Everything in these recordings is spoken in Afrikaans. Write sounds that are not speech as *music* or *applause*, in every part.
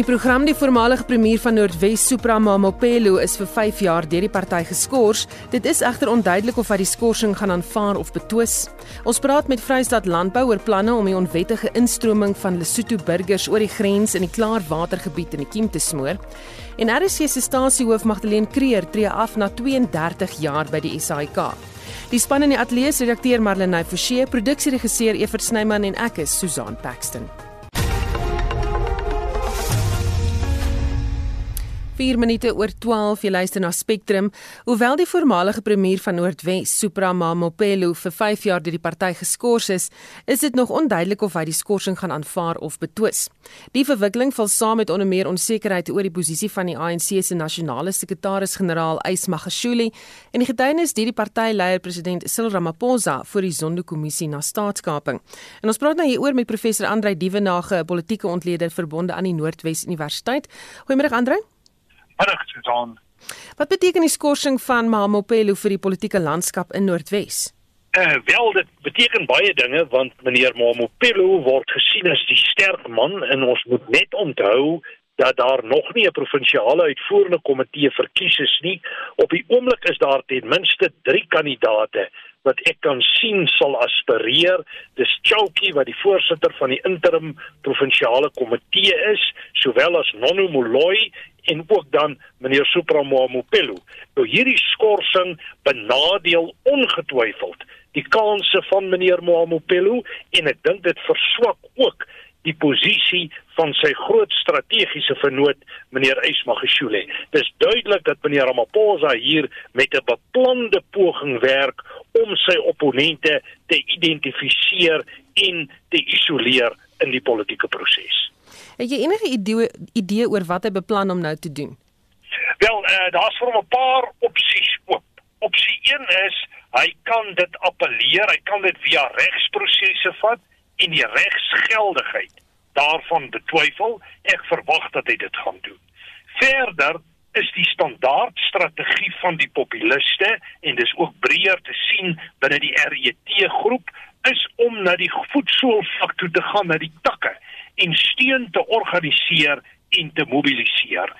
Die program die voormalige premier van Noordwes, Supra Mamopelo, is vir 5 jaar deur die party geskort. Dit is egter onduidelik of hy die skorsing gaan aanvaar of betwis. Ons praat met Vrystaat Landbou oor planne om die onwettige instroming van Lesotho burgers oor die grens in die Klaarwatergebied in die kiem te smoor. En RC se stasiehoof Magdalene Creer tree af na 32 jaar by die SAIK. Die span in die ateljee se redakteur Marlenae Forsie, produksieregisseur Evert Snyman en ek is Susan Paxton. 4 minute oor 12 jy luister na Spectrum. Hoewel die voormalige premier van Noordwes, Supra Mamopelo, vir 5 jaar deur die party geskort is, is dit nog onduidelik of hy die skorsing gaan aanvaar of betwis. Die verwikkeling val saam met onder meer onsekerheid oor die posisie van die ANC se nasionale sekretaris-generaal, Ys Magashule, en die getuienis deur die partyleier president Cyril Ramaphosa voor die Zondo-kommissie na staatskaping. En ons praat nou hieroor met professor Andrei Dievenage, politieke ontleder verbonde aan die Noordwes Universiteit. Goeiemôre Andrei. Middag Susan. Wat beteken die skorsing van Mamopelo vir die politieke landskap in Noordwes? Uh, wel dit beteken baie dinge want meneer Mamopelo word gesien as die sterk man en ons moet net onthou dat daar nog nie 'n provinsiale uitvoerende komitee verkies is nie. Op die oomblik is daar ten minste 3 kandidaate wat ek kan sien sal aspireer. Dis Chouki wat die voorsitter van die interim provinsiale komitee is, sowel as Nono Moloi en ook dan meneer Supramo Mopelo. Nou hierdie skorsing benadeel ongetwyfeld die kansse van meneer Moamopelo en ek dink dit verswak ook die posisie van sy groot strategiese vennoot meneer Ismagashule. Dis duidelik dat meneer Ramaphosa hier met 'n beplande poging werk om sy opponente te identifiseer en te isoleer in die politieke proses. Het jy enige idee idee oor wat hy beplan om nou te doen? Wel, uh, daar's vir hom 'n paar opsies oop. Opsie 1 is hy kan dit appeleer, hy kan dit via regsprosesse vat en die regsgeldigheid daarvan betwyfel. Ek verwag dat hy dit gaan doen. Verder is die standaard strategie van die populiste en dis ook breër te sien binne die RET groep is om na die voetsoolvlak toe te gaan na die takke en steun te organiseer en te mobiliseer.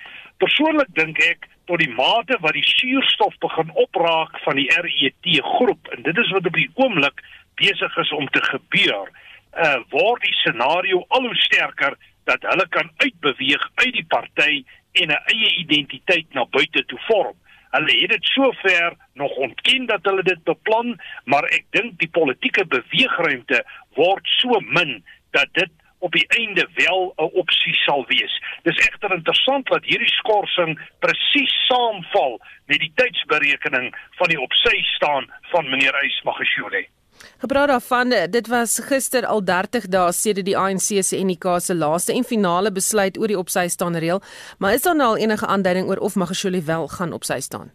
Persoonlik dink ek tot die mate wat die suurstof begin opraak van die RET groep en dit is wat op die oomblik besig is om te gebeur, uh word die scenario al hoe sterker dat hulle kan uitbeweeg uit die party en 'n eie identiteit na buite toe vorm. Hulle het dit sover nog ontken dat hulle dit beplan, maar ek dink die politieke beweegruimte word so min dat dit op die einde wel 'n opsie sal wees. Dis egter interessant dat hierdie skorsing presies saamval met die tydsberekening van die opsy staan van meneer Ysmagashule. Gepraat daarvan, dit was gister al 30 dae sedert die ANC se NK se laaste en finale besluit oor die opsy staan reël, maar is daar nou al enige aanduiding oor of Magashule wel gaan opsy staan?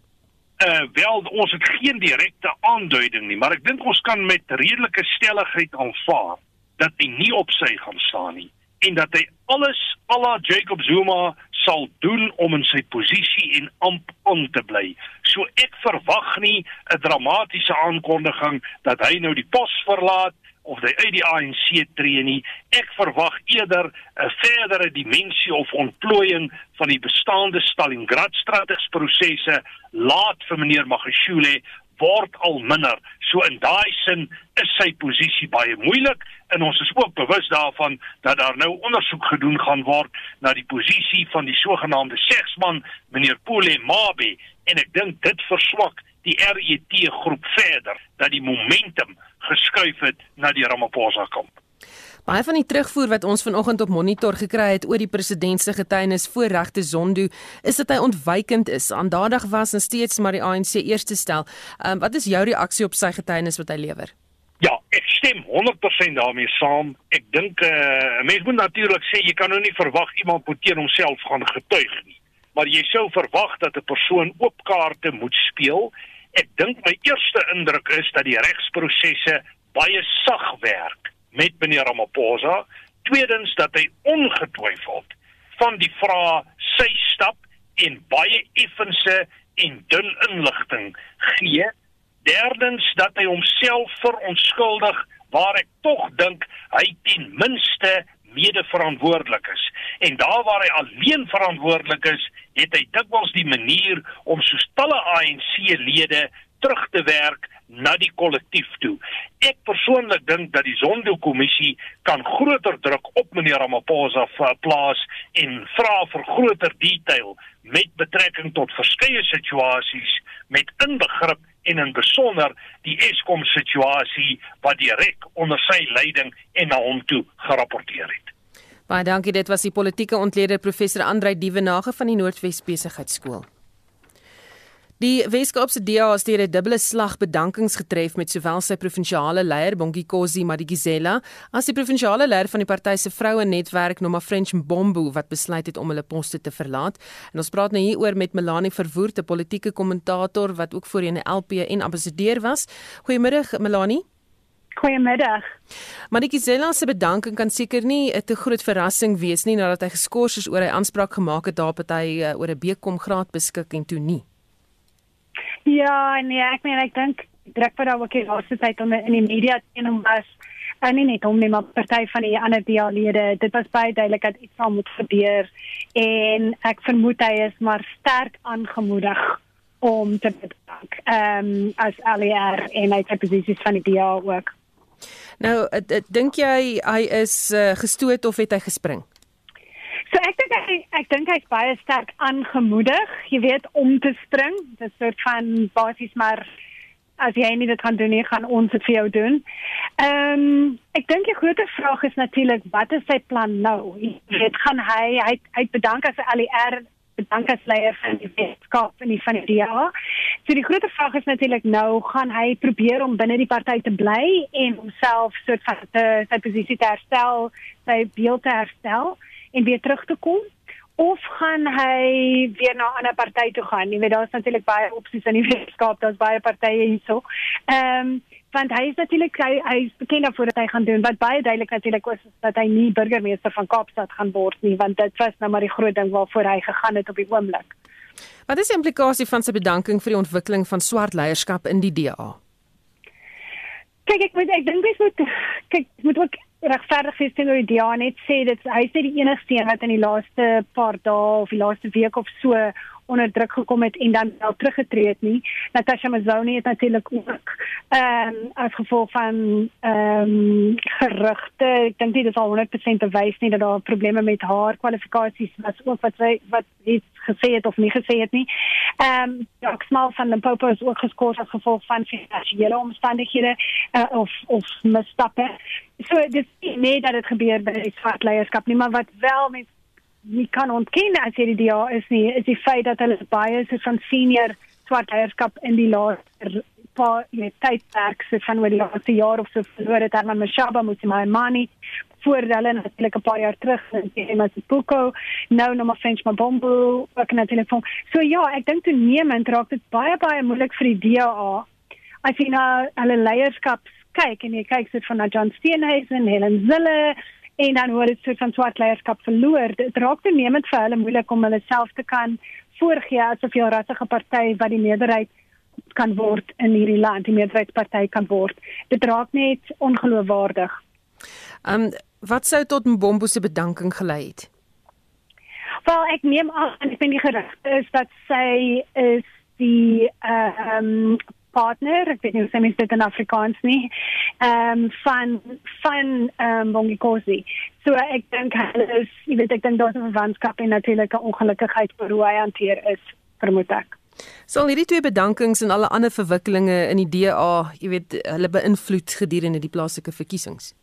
Uh wel, ons het geen direkte aanduiding nie, maar ek dink ons kan met redelike stelligheid aanvaar dat hy nie opsy gaan staan nie en dat hy alles ala Jacob Zuma sal doen om in sy posisie en amp aan te bly. So ek verwag nie 'n dramatiese aankondiging dat hy nou die pos verlaat of hy uit die ANC tree nie. Ek verwag eerder 'n verdere dimensie of ontplooiing van die bestaande Stalingrad strategiese prosesse laat vir meneer Magashule word al minder. So in daai sin is sy posisie baie moeilik en ons is ook bewus daarvan dat daar nou ondersoek gedoen gaan word na die posisie van die sogenaamde seksman meneer Pole Mabe en ek dink dit verswak die RET groep verder dat die momentum geskuif het na die Ramaphosa kamp. Baie van die terugvoer wat ons vanoggend op monitor gekry het oor die president se getuienis voor regte Zondo, is dat hy ontwykend is. Aandadig was en steeds maar die ANC eerste stel. Um, wat is jou reaksie op sy getuienis wat hy lewer? Ja, ek stem 100% daarmee saam. Ek dink 'n uh, mens moet natuurlik sê jy kan nou nie verwag iemand moet teen homself gaan getuig nie. Maar jy sou verwag dat 'n persoon oop kaarte moet speel. Ek dink my eerste indruk is dat die regsprosesse baie sag werk met meneer Ramaphosa. Tweedens dat hy ongetwyfeld van die vrae sy instap en baie effense en dun inligting gee. Derdens dat hy homself verontskuldig waar ek tog dink hy ten minste mede-verantwoordelik is. En daar waar hy alleen verantwoordelik is, het hy dikwels die manier om soos talle ANC-lede terug te werk na die kollektief toe. Ek persoonlik dink dat die Zondo-kommissie kan groter druk op meneer Ramaphosa plaas en vra vir groter detail met betrekking tot verskeie situasies met inbegrip en in besonder die Eskom situasie wat direk onder sy leiding en na hom toe gerapporteer het. Baie dankie, dit was die politieke ontleder professor Andrei Dievenage van die Noordwes Besigheidsskool. Die Weskaapse DA het deur 'n dubbele slag bedankings getref met sowel sy provinsiale leier Bongi Kosi Madikizela as die provinsiale leier van die party se vroue-netwerk Noma French Mbombo wat besluit het om hulle poste te verlaat. En ons praat nou hieroor met Melanie Verwoerd, 'n politieke kommentator wat ook voorheen 'n LP en ambassadeur was. Goeiemiddag Melanie. Goeiemiddag. Madikizela se bedanking kan seker nie 'n te groot verrassing wees nie nadat hy geskort is oor hy aanspraak gemaak het daar op hy uh, oor 'n bekom graad beskik en toe nie. Ja, nee, ek meen ek dink druk wat daar ook die laaste tyd onder in die media teen hom was. En nie net hom nie, maar party van die ander DA-lede. Dit was baie duidelik dat iets sal moet gebeur en ek vermoed hy is maar sterk aangemoedig om te bedank. Ehm um, as ALR en hy het posisies van die DA ook. Nou, dink jy hy is uh, gestoot of het hy gespring? So ek dink hy ek dink hy's baie sterk aangemoedig, jy weet, om te spring. Dit soort van basies maar as jy nie dit kan doen nie, gaan ons dit vir jou doen. Ehm um, ek dink die groot vraag is natuurlik wat is sy plan nou? Jy weet, gaan hy hy hy bedank as ALR bedank as leier van die wetenskap en die van die DA. So die groot vraag is natuurlik nou gaan hy probeer om binne die party te bly en homself soort van te, sy posisie te herstel, sy beeld te herstel en weer terug te kom of gaan hy weer na 'n ander party toe gaan? Jy weet daar's natuurlik baie opsies in die wetenskap, daar's baie partye hierso. Ehm um, want hy is natuurlik hy, hy is bekend daarvoor dat hy gaan doen wat baie duidelik natuurlik was dat hy nie burgemeester van Kaapstad gaan word nie want dit was nou maar die groot ding waarvoor hy gegaan het op die oomblik. Wat is die implikasie van sy bedanking vir die ontwikkeling van swart leierskap in die DA? Kyk ek moet ek dink dis moet kyk moet ook regverdig wees teenoor die DA net sê dit hy sê die enigste een wat in die laaste paar dae of die laaste week of so onder druk gekom het en dan wel teruggetree het nie. Natasha Mazoni het natuurlik ook ehm um, as gevolg van ehm um, gerugte, ek dink dit is al 100% bewys nie dat daar probleme met haar kwalifikasies was ook wat sy wat iets gesê het of nie gesê het nie. Ehm um, ja, Smal van Limpopo is ook geskort as gevolg van finansiële omstandighede uh, of of misstappe. So dit is nie dat dit gebeur by die swart leierskap nie, maar wat wel met nie kan ontken as jy die DA is nie, is die feit dat hulle baie so van senior swart leierskap in die laaste paar jy weet tydperk so van oor die laaste jaar of so verloor het Herman Mashaba moet sy my money voor hulle natuurlik 'n paar jaar terug in die Masipuko nou nog maar French Mabombo ook natuurlik van so ja ek dink toenemend raak dit baie baie moeilik vir die DA as jy nou hulle leierskap kyk en jy kyk sit van na John Steenhuisen Helen Zille en dan word dit soort van swart leierskap verloor. Dit raak toenemend vir hulle moeilik om hulle self te kan voorgee asof jy 'n rassige party wat die meerderheid kan word in hierdie land, die meerderheidsparty kan word. Dit raak net ongeloofwaardig. Ehm um, wat sou tot Mbombo se bedanking gelei het? Wel, ek neem aan ek vind die gerugte is dat sy is die ehm uh, um, partner, ek weet nie hoe se mens dit in Afrikaans nie, ehm um, van van ehm um, Bongikosi. So ek dink hulle is, jy weet ek dink daar's 'n verwantskap en natuurlik 'n ongelukkigheid vir hoe hy hanteer is, vermoed ek. Sal hierdie twee bedankings en alle ander verwikkelinge in die DA, jy weet, hulle beïnvloed gedurende die plaaslike verkiesings?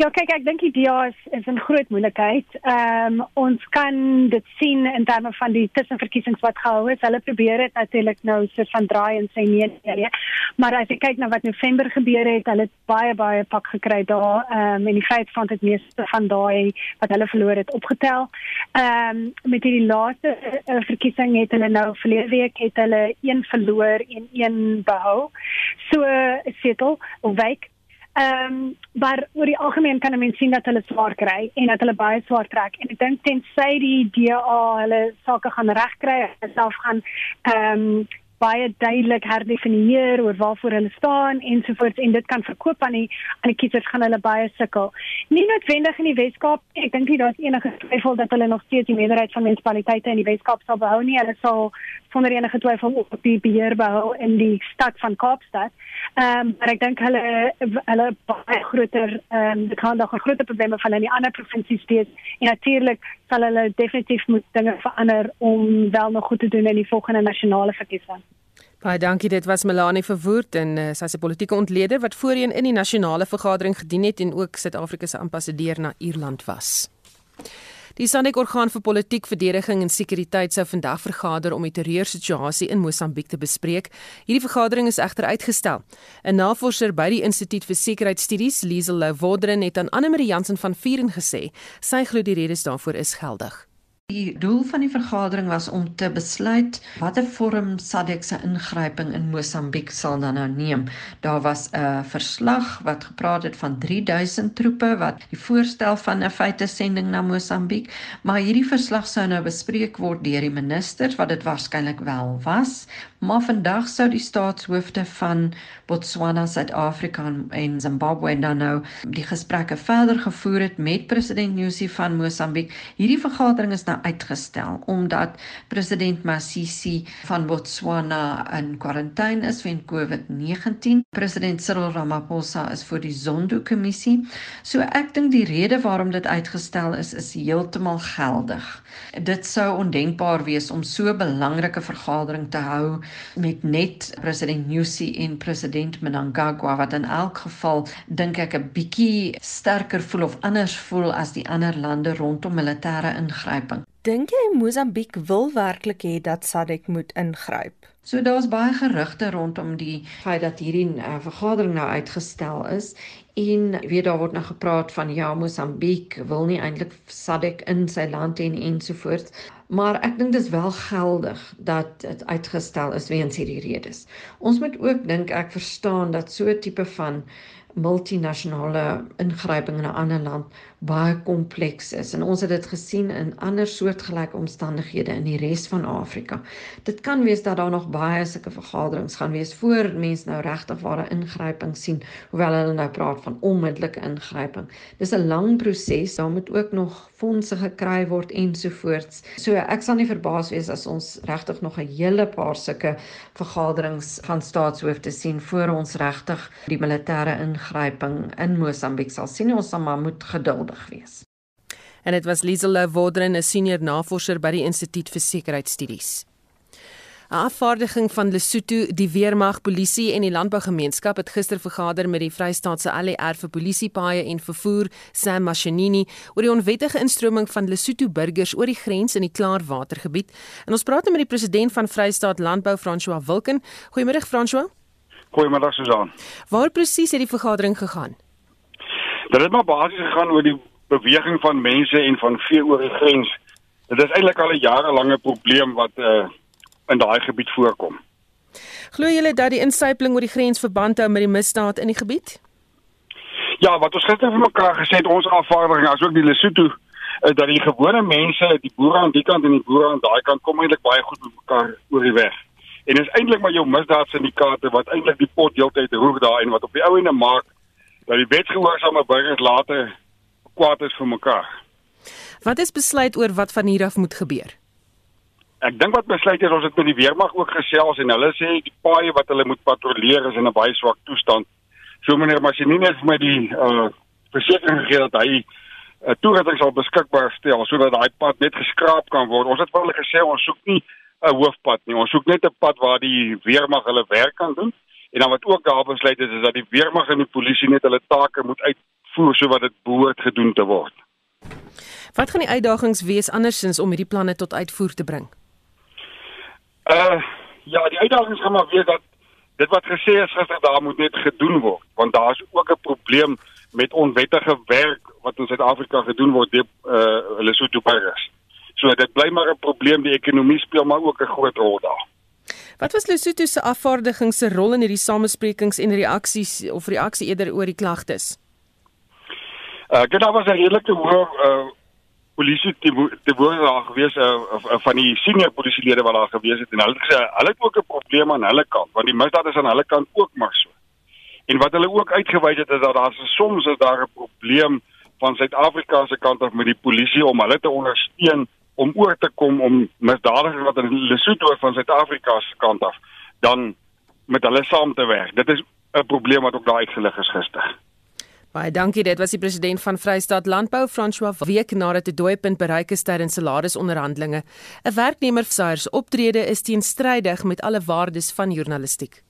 Ja, kyk, ek dink die DA is is 'n groot moeilikheid. Ehm um, ons kan dit sien in terme van die tussenverkiesings wat gehou is. Hulle probeer dit natuurlik nou so van draai en sê nee, nee, nee. Maar as jy kyk na wat November gebeur het, hulle het baie baie pak gekry daar. Ehm um, en die van dit meeste van daai wat hulle verloor het opgetel. Ehm um, met hierdie laaste uh, verkiesing het hulle nou verlede week het hulle een verloor en een behou. So setel of wyk Ehm um, maar oor die algemeen kan 'n mens sien dat hulle swaar kry en dat hulle baie swaar trek en ek dink tensy die DA hulle sake gaan regkry, self gaan ehm um, baie duidelik herdefinieer oor waarvoor hulle staan ensovoorts en dit kan verkoop aan die aan die kiesers gaan hulle baie sukkel. Nie noodwendig in die Weskaap. Ek dink nie daar's enige twyfel dat hulle nog steeds die meerderheid van munisipaliteite in die Weskaap sal behou nie. Hulle sal sonder enige twyfel op die beheer behou in die stad van Kaapstad. Ehm um, maar ek dink hulle hulle baie groter ehm um, dit kan nog 'n groter probleem van in die ander provinsies wees. En natuurlik sal hulle definitief moet dinge verander om wel nog goed te doen in die volgende nasionale verkiesing. Baie dankie. Dit was Melanie Verwoerd en uh, sy is 'n politieke ontleder wat voorheen in die nasionale vergadering gedien het en ook Suid-Afrika se ambassadeur na Ierland was. Die SADC-orgaan vir politiek, verdediging en sekuriteit sou vandag vergader om die terreursituasie in Mosambiek te bespreek. Hierdie vergadering is egter uitgestel. 'n Navorser by die Instituut vir Sekuriteitsstudies, Liesel Louvodren, het aan Anne Marie Jansen van Vieren gesê sy glo die redes daarvoor is geldig. Die doel van die vergadering was om te besluit watter vorm SADC se ingryping in Mosambiek sal dan nou neem. Daar was 'n verslag wat gepraat het van 3000 troepe wat die voorstel van 'n feitesending na Mosambiek, maar hierdie verslag sou nou bespreek word deur die ministers wat dit waarskynlik wel was, maar vandag sou die staatshoofde van Botswana, Suid-Afrika en Zimbabwe dan nou die gesprekke verder gevoer het met president Nyusi van Mosambiek. Hierdie vergadering is nou uitgestel omdat president Masisi van Botswana in kwarantyne is weens COVID-19. President Cyril Ramaphosa is voor die Zondo-kommissie. So ek dink die rede waarom dit uitgestel is is heeltemal geldig. Dit sou ondenkbaar wees om so 'n belangrike vergadering te hou met net president Nyusi en president Mnangagwa wat in elk geval dink ek 'n bietjie sterker voel of anders voel as die ander lande rondom militêre ingryping. Dink jy Mosambiek wil werklik hê dat SADC moet ingryp? So daar's baie gerugte rondom die feit dat hierdie uh, vergadering nou uitgestel is en weet daar word nou gepraat van ja Mosambiek wil nie eintlik SADC in sy land hê ensovoorts. Maar ek dink dis wel geldig dat dit uitgestel is weens hierdie redes. Ons moet ook dink ek verstaan dat so 'n tipe van multinasjonale ingryping in 'n ander land baie kompleks is en ons het dit gesien in ander soortgelyke omstandighede in die res van Afrika. Dit kan wees dat daar nog baie sulke vergaderings gaan wees voor mense nou regtig ware ingryping sien, hoewel hulle nou praat van onmiddellike ingryping. Dis 'n lang proses, daar moet ook nog fondse gekry word ensovoorts. So ek sal nie verbaas wees as ons regtig nog 'n hele paar sulke vergaderings van staatshoofde sien voor ons regtig die militêre ingryping in Mosambiek sal sien. Ons sal maar moet geduld eenvoudig wees. En dit was Liesel Wodren, 'n senior navorser by die Instituut vir Sekuriteitsstudies. 'n Afvaardiging van Lesotho, die weermag, polisie en die landbougemeenskap het gister vergader met die Vrystaatse ALR vir polisiepaaie en vervoer, Sam Mashinini, oor die onwettige instroming van Lesotho burgers oor die grens in die Klaarwatergebied. En ons praat nou met die president van Vrystaat Landbou, François Wilken. Goeiemôre François. Goeiemôre Susan. Waar presies het die vergadering gegaan? Dit het maar basies gegaan oor die beweging van mense en van vee oor die grens. Dit is eintlik al 'n jarelange probleem wat uh in daai gebied voorkom. Glo julle dat die insypling oor die grens verband hou met die misdaad in die gebied? Ja, wat ons gister vir mekaar gesê het, ons afvaardiging asook die Lesotho is dat die gewone mense, die boere aan die kant en die boere aan daai kant kom eintlik baie goed met mekaar oor die weg. En dit is eintlik maar jou misdaadsyndikaate wat eintlik die pot heeltyd roer daar en wat op die ou ende maak dat die wetgehoorsame burgers later kwaad is vir mekaar. Wat is besluit oor wat van hier af moet gebeur? Ek dink wat besluit is ons het met die weermag ook gesels en hulle sê die paaie wat hulle moet patrolleer is in 'n baie swak toestand. So meneer Mashinini het my die uh versekering gegee dat hy 'n uh, toerusting sal beskikbaar stel sodat daai pad net geskraap kan word. Ons het wel gesê ons soek nie 'n hoofpad nie. Ons soek net 'n pad waar die weermag hulle werk kan doen. En dan wat ook daar besluit is is dat die weermag en die polisie net hulle take moet uitvoer so wat dit behoort gedoen te word. Wat gaan die uitdagings wees andersins om hierdie planne tot uitvoer te bring? Uh ja, die uitdagings gaan maar wees dat dit wat gesê is gister daar moet net gedoen word, want daar is ook 'n probleem met onwettige werk wat in Suid-Afrika gedoen word deur uh Lesotho burgers. So dit bly maar 'n probleem, die ekonomie speel maar ook 'n groot rol daar. Wat was Lesotho se afvaardiging se rol in hierdie samesprekings en reaksies of reaksie eerder oor die klagtes? Uh, dit was 'n redelike hoë uh, polisie te word daar gewees uh, uh, van die senior polisielede wat daar gewees het en hulle het gesê hulle het ook 'n probleem aan hulle kant want die misdaad is aan hulle kant ook maar so. En wat hulle ook uitgewys het is dat daar soms is daar 'n probleem van Suid-Afrika se kant af met die polisie om hulle te ondersteun om oor te kom om misdadigers wat in Lesotho van Suid-Afrika se kant af dan met hulle saam te werk. Dit is 'n probleem wat ook daar uitgelig is gister. Baie dankie. Dit was die president van Vrystaat Landbou, François Week, nadat die dooipunt bereik is tydens salarisonderhandelinge. 'n Werknemer se optrede is teenstrydig met alle waardes van journalistiek.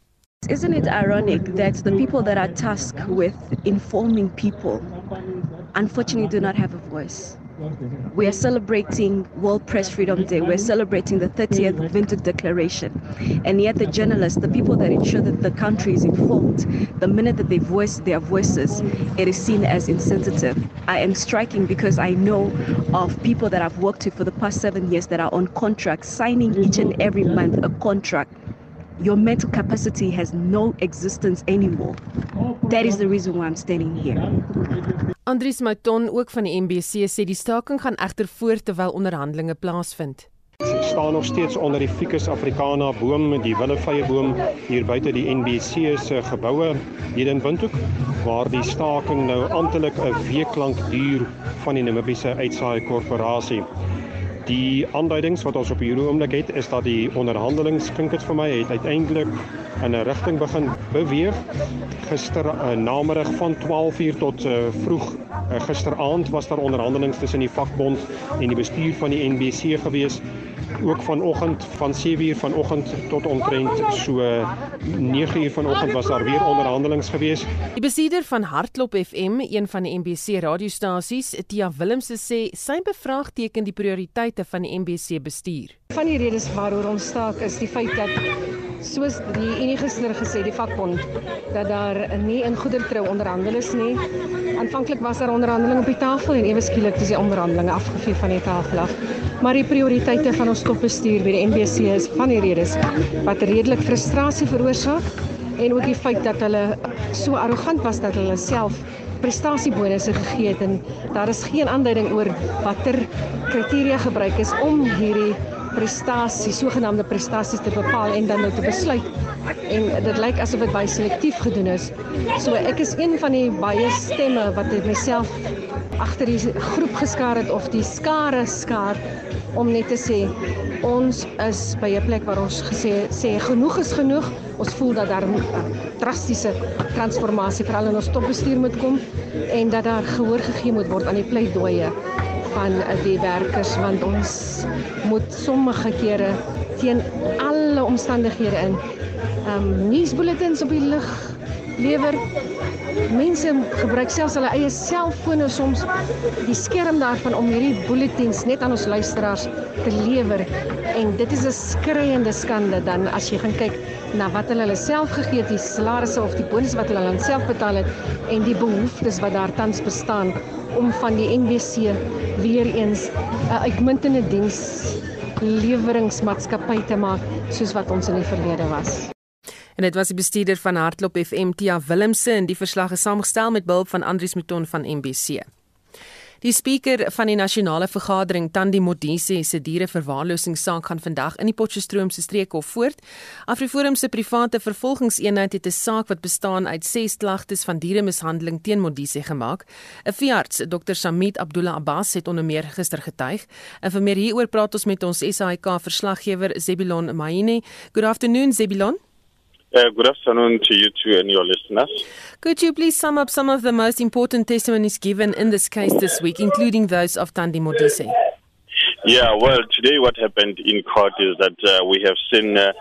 Isn't it ironic that the people that are tasked with informing people unfortunately do not have a voice? We are celebrating World Press Freedom Day. We're celebrating the 30th Vintage Declaration. And yet, the journalists, the people that ensure that the country is informed, the minute that they voice their voices, it is seen as insensitive. I am striking because I know of people that I've worked with for the past seven years that are on contract, signing each and every month a contract your mental capacity has no existence anymore. That is the reason why I'm standing here. Andries Mouton ook van die MBC sê die staking gaan egter voort terwyl onderhandelinge plaasvind. staan nog steeds onder die Ficus africana boom, die willevye boom hier buite die NBC se geboue hier in Windhoek waar die staking nou amptelik 'n week lank duur van die Namibiese Uitsaai Korporasie. Die aanduidings wat ons op hierdie oomblik het is dat die onderhandelings klink dit vir my het uiteindelik in 'n rigting begin beweeg. Gister uh, namiddag van 12:00 tot uh, vroeg uh, gisteraand was daar onderhandelings tussen die vakbond en die bestuur van die NBC gewees ook vanoggend van 7uur vanoggend tot omtrent so 9uur vanoggend was daar weer onderhandelinge gewees. Die besieder van Hartklop FM, een van die MBC radiostasies, Tia Willemse sê sy bevraagteken die prioriteite van die MBC bestuur. Van die redes waaroor ons staak is die feit dat soos die Unie gister gesê die vakbond dat daar nie in goedertrou onderhandel is nie. Aanvanklik was daar onderhandelinge op die tafel en ewe skielik is die onderhandelinge afgevee van die tafel af. Maar die prioriteite van ons topbestuur by die NBC is van die redes wat redelik frustrasie veroorsaak en ook die feit dat hulle so arrogant was dat hulle self prestasiebonusse gegee het en daar is geen aanduiding oor watter kriteria gebruik is om hierdie prestasie, sogenaamde prestasies te bepaal en dan nou te besluit. En dit lyk asof dit baie selektief gedoen is. So ek is een van die baie stemme wat dit myself agter die groep geskaar het of die skare skaar om net te sê ons is by 'n plek waar ons gesê sê genoeg is genoeg. Ons voel dat daar 'n drastiese transformasie veral in ons topbestuur moet kom en dat daar gehoor gegee moet word aan die pleidooie van die werkers want ons moet sommige kere teen alle omstandighede in ehm um, nuusbulletins op die lug lewer. Mense gebruik selfs hulle eie selfone soms die skerm daarvan om hierdie bulletins net aan ons luisteraars te lewer en dit is 'n skreiende skande dan as jy gaan kyk na wat hulle hulle self gegee het, die salarisse of die bonus wat hulle aan self betaal het en die behoeftes wat daar tans bestaan om van die NWC weer eens 'n uitmuntende diens leweringsmaatskappy te maak soos wat ons in die verlede was. En dit was die bestuurder van Hartklop FM Tia Willemse en die verslag is saamgestel met behulp van Andrius Mouton van MBC. Die spreker van die nasionale vergadering, Tandi Modise, se diereverwaarlosingssaak gaan vandag in die Potchefstroom se streekhof voort. Afriforum se private vervolgingseenheid het 'n saak wat bestaan uit 6 klagtes van dieremishandeling teen Modise gemaak. 'n Veearts, Dr. Samit Abdullah Abbas, het onder meer gister getuig. En vir meer hieroor praat ons met ons SAIK verslaggewer Zebilon Maine. Good afternoon Zebilon. Uh, good afternoon to you two and your listeners. Could you please sum up some of the most important testimonies given in this case this week, including those of Tandi Modise? Yeah, well, today what happened in court is that uh, we have seen uh,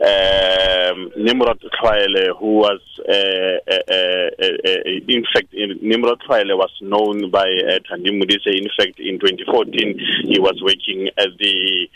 um, Nimrod Traile, who was, uh, uh, uh, in fact, Nimrod Traile was known by uh, Tandi Modise. In fact, in 2014, he was working at the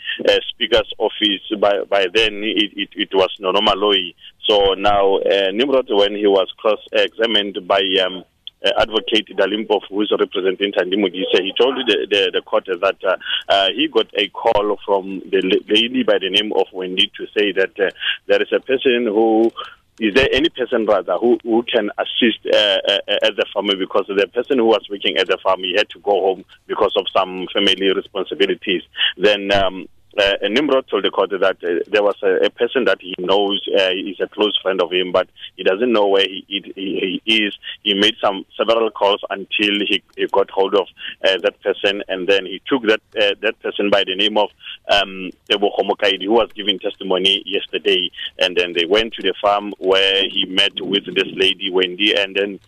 Speaker's office. By, by then, it, it, it was Nonomaloi. So now, uh, Nimrod, when he was cross-examined by um, uh, advocate Dalimpo, who is representing Tandi Modise, he told the, the, the court that uh, uh, he got a call from the lady by the name of Wendy to say that uh, there is a person who is there any person rather who, who can assist uh, at the farm because the person who was working at the farm he had to go home because of some family responsibilities. Then um, uh, Nimrod told the court that uh, there was a, a, person that he knows uh, is a close friend of him, but he doesn't know where he, he, he is. He made some several calls until he, he got hold of uh, that person, and then he took that uh, that person by the name of um, Homokaidi, who was giving testimony yesterday, and then they went to the farm where he met with this lady Wendy, and then.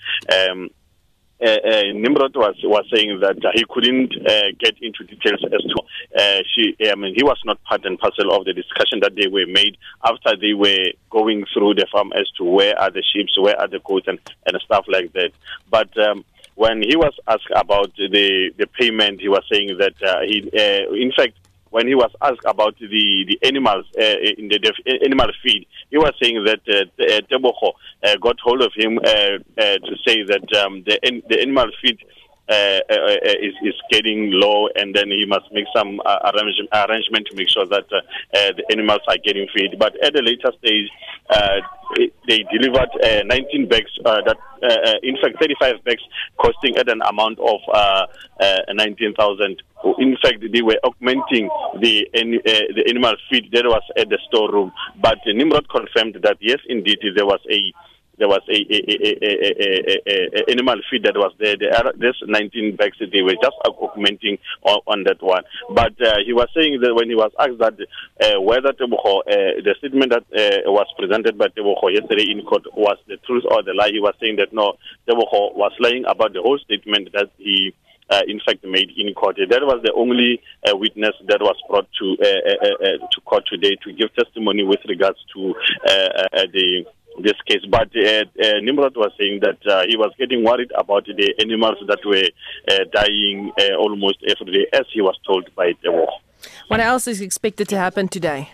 Um, uh, uh, Nimrod was was saying that uh, he couldn't uh, get into details as to she. I mean, he was not part and parcel of the discussion that they were made after they were going through the farm as to where are the sheep, where are the goats, and, and stuff like that. But um, when he was asked about the the payment, he was saying that uh, he, in fact, when he was asked about the, the animals uh, in the def- animal feed, he was saying that uh, uh Tebogo uh, got hold of him uh, uh, to say that um, the, the animal feed uh, uh, uh, is, is getting low, and then he must make some uh, arrangement, arrangement to make sure that uh, uh, the animals are getting fed. But at a later stage, they delivered uh, 19 bags that, in fact, 35 bags costing at an amount of uh, uh, 19,000. In fact, they were augmenting the the animal feed that was at the storeroom. But Nimrod confirmed that yes, indeed, there was a there was a, a, a, a, animal feed that was there. are, there's 19 bags. They were just augmenting on, on that one. But uh, he was saying that when he was asked that uh, whether Tebogo, uh, the statement that uh, was presented by Tebogo yesterday in court was the truth or the lie, he was saying that no, Tebogo was lying about the whole statement that he uh, in fact made in court. That was the only uh, witness that was brought to uh, uh, uh, to court today to give testimony with regards to uh, uh, the this case. But uh, uh, Nimrod was saying that uh, he was getting worried about the animals that were uh, dying uh, almost every day, as he was told by the war. What else is expected to happen today?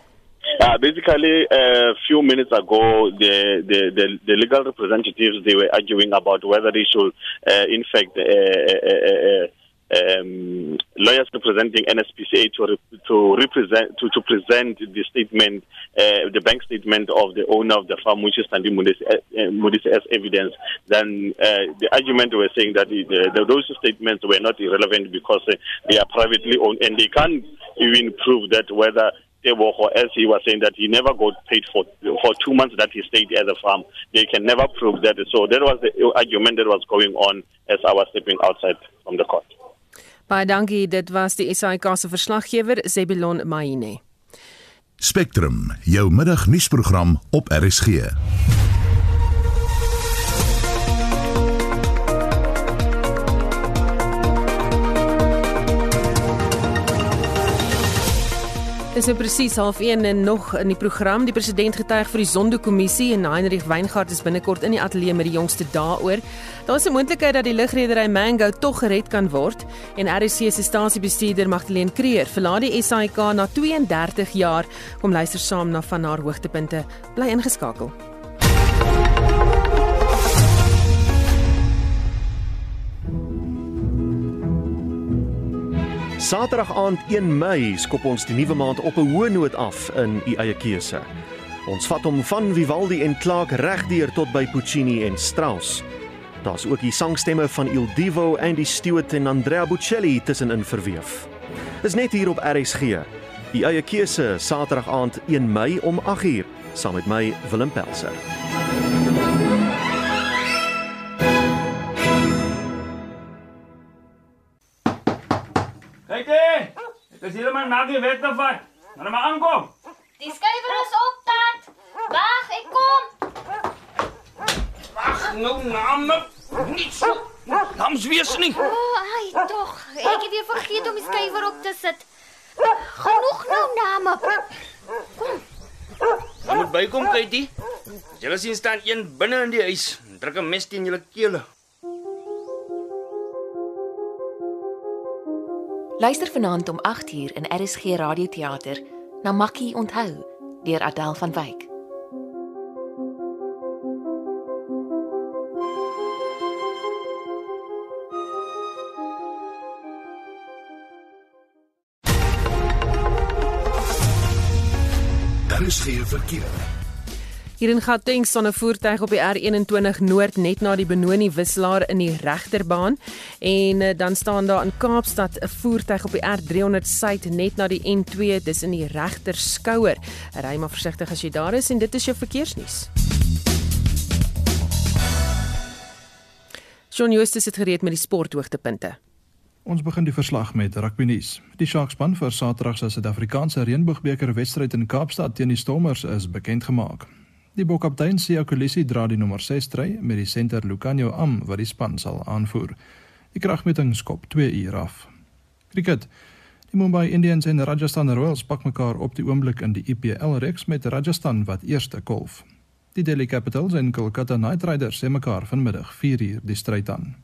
Uh, basically, a few minutes ago, the, the, the, the, legal representatives they were arguing about whether they should, uh, in fact, uh, uh, uh um, lawyers representing NSPCA to re- to represent to, to present the statement, uh, the bank statement of the owner of the farm, which is Sandy Modise, uh, as evidence. Then uh, the argument was saying that the, those statements were not irrelevant because uh, they are privately owned and they can't even prove that whether Tebogo, as he was saying that he never got paid for for two months that he stayed at the farm. They can never prove that. So that was the argument that was going on as I was stepping outside from the court. Baie dankie, dit was die SAK se verslaggewer Zebilon Maine. Spectrum, jou middagnuusprogram op RSG. Dis nou presies half 1 en nog in die program die president getuig vir die Zondo-kommissie en Heinrich Weingart is binnekort in die ateljee met die jongste daaroor. Daar is 'n moontlikheid dat die lugredery Mango tog gered kan word en RC se stasiebestuurder Magdalene Creer verlaat die SAIK na 32 jaar. Kom luister saam na van haar hoogtepunte. Bly ingeskakel. Saterdag aand 1 Mei skop ons die nuwe maand op 'n hoë noot af in u eie keuse. Ons vat hom van Vivaldi en Clark regdeur tot by Puccini en Strauss. Daar's ook die sangstemme van Il Divo en die Stewart en Andrea Bocelli tussenin verweef. Dis net hier op RSG. U eie keuse Saterdag aand 1 Mei om 8uur saam met my Willem Pelser. Maar maak jy weg daarvan. Maar maar aankom. Die skuiwer is op, tat. Wag, ek kom. Wag, nou name. Nie so. Hams wees nie. O, oh, ai, tog. Ek het weer vergeet om die skuiwer op te sit. Genoeg nou name. Kom. Jy moet bykom, Katie. Jy sien staan een binne in die huis. Druk 'n mes teen julle kele. Luister vanaand om 8uur in RSG Radioteater na Makkie onthou deur Adel van Wyk. Daar is geen verkeer. Hier in Gauteng staan 'n voertuig op die R21 Noord net na die Benoni wisselaar in die regterbaan en uh, dan staan daar in Kaapstad 'n voertuig op die R300 Suid net na die N2 dis in die regter skouer. Ry maar versigtig as jy daar is en dit is jou verkeersnuus. Shaun Justus het gereed met die sporthoogtepunte. Ons begin die verslag met rugby nuus. Die Sharkspan vir Saterdag se Suid-Afrikaanse Reënboogbeker wedstryd in Kaapstad teen die Stormers is bekend gemaak. Die bokkaptein Siya Kolisi dra die nommer 6 stry met die senter Lucanio Am wat die span sal aanvoer. Die kragmeting skop 2 uur af. Cricket. Die Mumbai Indians en Rajasthan Royals pak mekaar op die oomblik in die IPL reeks met Rajasthan wat eerste kolf. Die Delhi Capitals en Kolkata Knight Riders se mekaar vanmiddag 4 uur die stryd aan.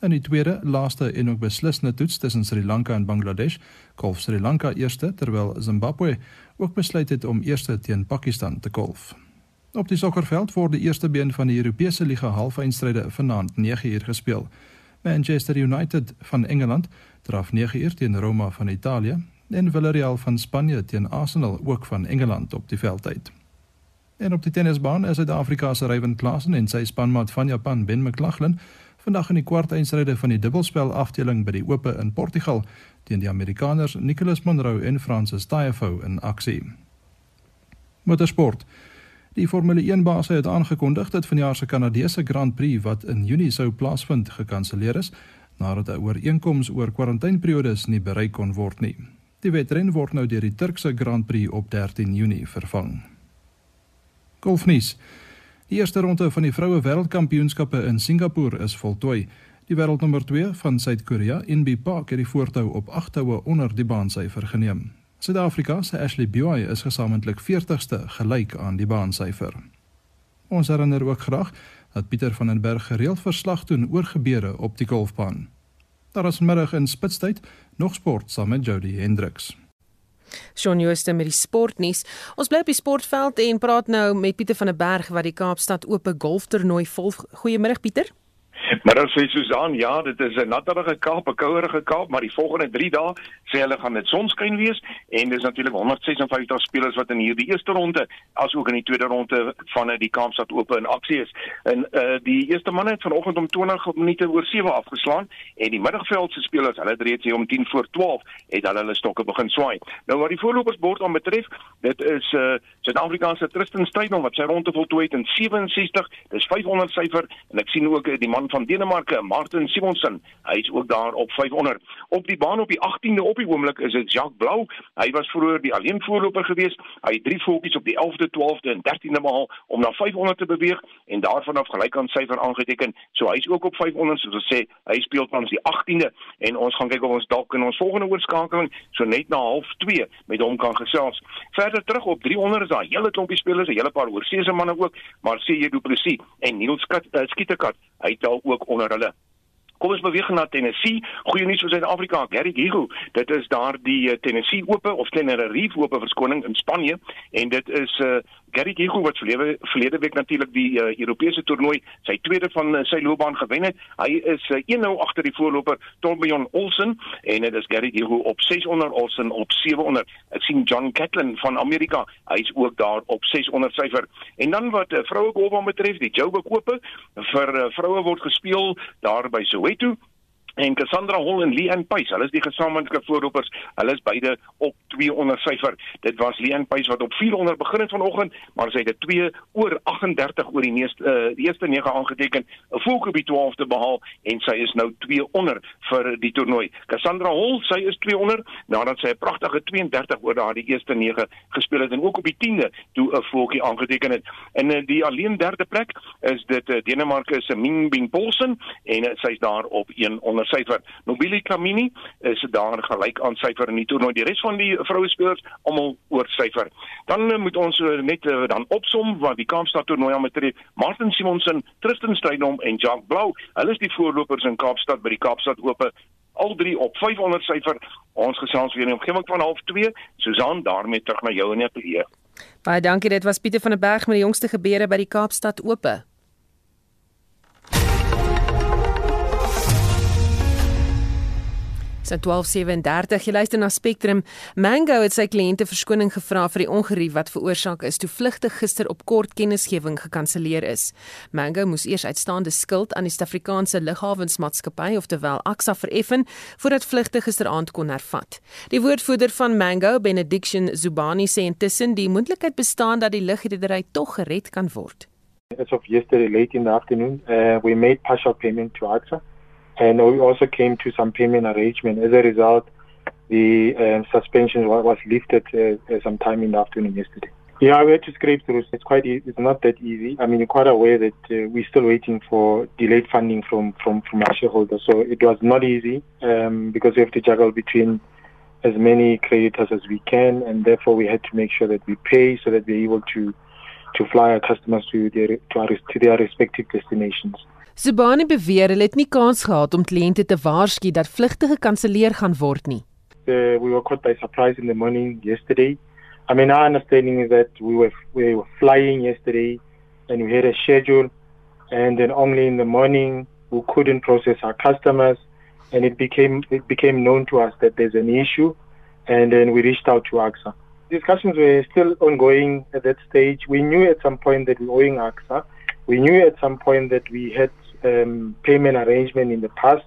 In die tweede, laaste en ook beslissende toets tussen Sri Lanka en Bangladesh, kolf Sri Lanka eerste terwyl Zimbabwe ook besluit het om eerste teen Pakistan te kolf. Op die sokkerveld word die eerste been van die Europese liga halfeindstryde vanaand 9uur gespeel. Manchester United van Engeland draf 9uur teen Roma van Italië en Villarreal van Spanje teen Arsenal ook van Engeland op die veld uit. En op die tennisbaan is Suid-Afrika se Ryan Klassen en sy spanmaat van Japan Ben McLaughlin vandag in die kwartfinale van die dubbelspel afdeling by die Ope in Portugal teen die Amerikaners Nicholas Monroe en Francis Tiafoe in aksie. Motorsport. Die Formule 1 baas het aangekondig dat vanjaar se Kanadese Grand Prix wat in Junie sou plaasvind gekanselleer is nadat 'n ooreenkoms oor kwarantaineperiodes nie bereik kon word nie. Die wedren word nou deur die Turkse Grand Prix op 13 Junie vervang. Golfnuus. Die eerste ronde van die vroue wêreldkampioenskappe in Singapore is voltooi. Die wêreldnommer 2 van Suid-Korea, Inbi Park, het die voortou op 8 houe onder die baansyfer geneem. Suid-Afrika se Ashley Buy is gesamentlik 40ste gelyk aan die baansyfer. Ons herinner ook graag dat Pieter van den Berg gereeld verslag doen oor gebeure op die golfbaan. Daar is middag in Spitstyd nog sport saam met Jody Hendriks. Shaun Jooste met die sportnuus. Ons bly op die sportveld en praat nou met Pieter van der Berg wat die Kaapstad Ope golftoernooi volg. Goeiemôre Pieter. Maar dan sê Susan, ja, dit is 'n natterige Kaap, 'n kouerige Kaap, maar die volgende 3 dae sê hulle gaan dit sonskyn wees en dis natuurlik 156 spelers wat in hierdie eerste ronde asook in die tweede ronde van die Kaapstad Ope in aksie is. En uh die eerste manne het vanoggend om 20 minute oor 7 afgeslaan en die middagveld se spelers, hulle het reeds hier om 10 voor 12 het hulle hulle stokke begin swaai. Nou wat die voorlopersbord aan betref, dit is uh Suid-Afrikaanse Tristan Strydom wat sy ronde voltooi het in 67, dis 500 syfer en ek sien ook uh, die man van Denemarke, Martin Simonsen, hy is ook daar op 500. Op die baan op die 18de op die oomblik is dit Jacques Blou. Hy was vroeër die alleen voorloper gewees. Hy het drie voetjies op die 11de, 12de en 13de behaal om na 500 te beweeg en daarvan af gelyk aan syfer aangeteken. So hy's ook op 500 soos ons sê, hy speel tans die 18de en ons gaan kyk of ons dalk in ons volgende oorskakeling so net na half 2 met hom kan gesels. Verder terug op 300 is daar hele klompie spelers, 'n hele paar oorseese manne ook, maar sê jy Du Plessis en Niels uh, Skietekat, hy het ook onder hulle. Kom ons beweeg na Tennessee. Goeie nuus vir Suid-Afrika. Gary Gigo, dit is daar die eh, Tennessee Ope of Tenerife Ope verskoning in Spanje en dit is uh Gary Gigo wat verlede verlede week natuurlik die uh, Europese toernooi sy tweede van uh, sy loopbaan gewen het. Hy is uh, 1-0 agter die voorloper Torbjörn Olsen en dit is Gary Gigo op 600 Olsen op 700. Ek sien John Catlin van Amerika, hy's ook daar op 600 syfer. En dan wat uh, vroue golf betref, die Joburg Ope vir uh, vroue word gespeel daar by Soweto en Cassandra Hall en Leanne Pace, hulle is die gesamentlike voorlopers. Hulle is beide op 200 syfer. Dit was Leanne Pace wat op 400 begin het vanoggend, maar sy het dit 2 oor 38 oor die meeste uh, die eerste 9 aangeteken, 'n volkopie 12 te behaal en sy is nou 2 onder vir die toernooi. Cassandra Hall, sy is 200 nadat sy 'n pragtige 32 oor daardie eerste 9 gespeel het en ook op die 10de toe 'n volkie aangeteken het. In uh, die alleen derde plek is dit uh, Denemarke se Ming Bing Poulsen en uh, sy's daar op 1 onder syfer. Nobili Kamini is daar gelyk aan syfer in die toernooi. Die res van die vroue spelers almal oor syfer. Dan uh, moet ons uh, net uh, dan opsom wat die Kaapstad toernooi aan betref. Martin Simonsen, Tristan Strydom en Jacques Blou, hulle is die voorlopers in Kaapstad by die Kaapstad Ope al drie op 500 syfer. Ons gesels weer in die omgewing van 0.5. Susan, daarmee terug na jou en net hier. Baie dankie. Dit was Pieter van der Berg met die jongste gebeure by die Kaapstad Ope. So 12:37 jy luister na Spectrum. Mango het sy kliënte verskoning gevra vir die ongerief wat veroorsaak is toe vlugte gister op kort kennisgewing gekanselleer is. Mango moes eers uitstaande skuld aan die Suid-Afrikaanse Lughawensmaatskappy ofterwel AXA vereffen voordat vlugte gisteraand kon hervat. Die woordvoerder van Mango, Benediction Zubani sê intussen die moontlikheid bestaan dat die lugredery tog gered kan word. As of yesterday late in the afternoon, uh, we made partial payment to AXA and we also came to some payment arrangement. As a result, the uh, suspension was lifted uh, sometime in the afternoon yesterday. Yeah, we had to scrape through. It's quite. E- it's not that easy. I mean, you're quite aware that uh, we're still waiting for delayed funding from from from our shareholders. So it was not easy um, because we have to juggle between as many creditors as we can, and therefore we had to make sure that we pay so that we're able to to fly our customers to their to, our, to their respective destinations. Subani beweer hulle het nie kans gehad om kliënte te waarsku dat vlugte gekanselleer gaan word nie. Uh, we were caught by surprise in the morning yesterday. I mean, our understanding is that we were we were flying yesterday, and we had a schedule, and then only in the morning we couldn't process our customers, and it became it became known to us that there's an issue, and then we reached out to AXA. Discussions were still ongoing at that stage. We knew at some point that we were owing AXA. We knew at some point that we had um, payment arrangement in the past